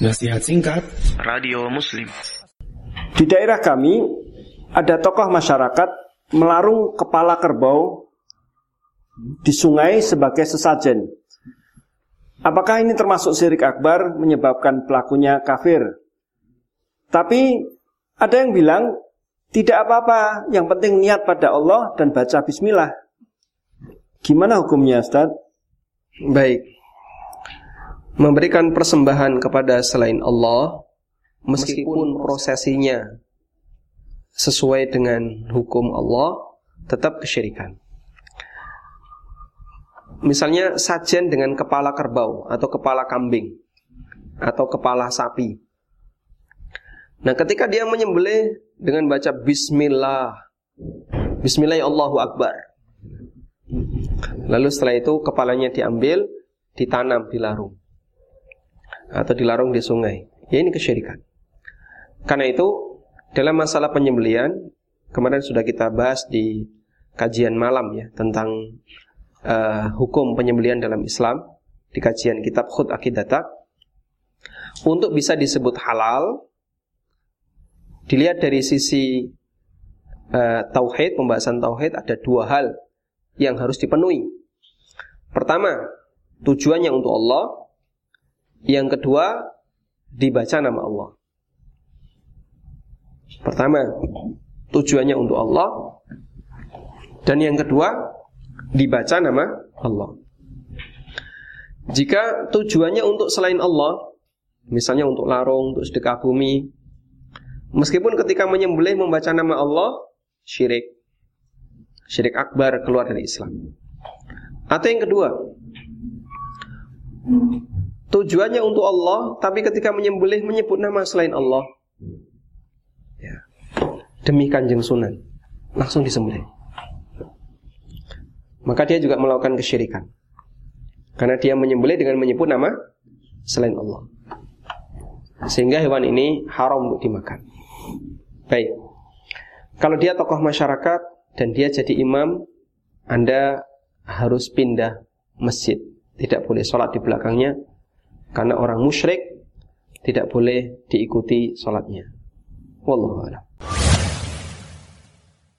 Nasihat singkat Radio Muslim Di daerah kami ada tokoh masyarakat melarung kepala kerbau di sungai sebagai sesajen. Apakah ini termasuk syirik akbar menyebabkan pelakunya kafir? Tapi ada yang bilang tidak apa-apa, yang penting niat pada Allah dan baca bismillah. Gimana hukumnya Ustaz? Baik memberikan persembahan kepada selain Allah meskipun prosesinya sesuai dengan hukum Allah tetap kesyirikan. Misalnya sajen dengan kepala kerbau atau kepala kambing atau kepala sapi. Nah, ketika dia menyembelih dengan baca bismillah. Bismillah ya Allahu akbar. Lalu setelah itu kepalanya diambil, ditanam di larung atau dilarung di sungai. Ya ini kesyirikan. Karena itu dalam masalah penyembelian kemarin sudah kita bahas di kajian malam ya tentang uh, hukum penyembelian dalam Islam di kajian kitab Khut Akidata. Untuk bisa disebut halal dilihat dari sisi uh, tauhid, pembahasan tauhid ada dua hal yang harus dipenuhi. Pertama, tujuannya untuk Allah yang kedua, dibaca nama Allah. Pertama, tujuannya untuk Allah. Dan yang kedua, dibaca nama Allah. Jika tujuannya untuk selain Allah, misalnya untuk larung, untuk sedekah bumi, meskipun ketika menyembelih membaca nama Allah, syirik. Syirik akbar keluar dari Islam. Atau yang kedua, Tujuannya untuk Allah, tapi ketika menyembelih menyebut nama selain Allah. Ya. Demi kanjeng sunan. Langsung disembelih. Maka dia juga melakukan kesyirikan. Karena dia menyembelih dengan menyebut nama selain Allah. Sehingga hewan ini haram untuk dimakan. Baik. Kalau dia tokoh masyarakat dan dia jadi imam, Anda harus pindah masjid. Tidak boleh sholat di belakangnya karena orang musyrik tidak boleh diikuti sholatnya. Wallahu.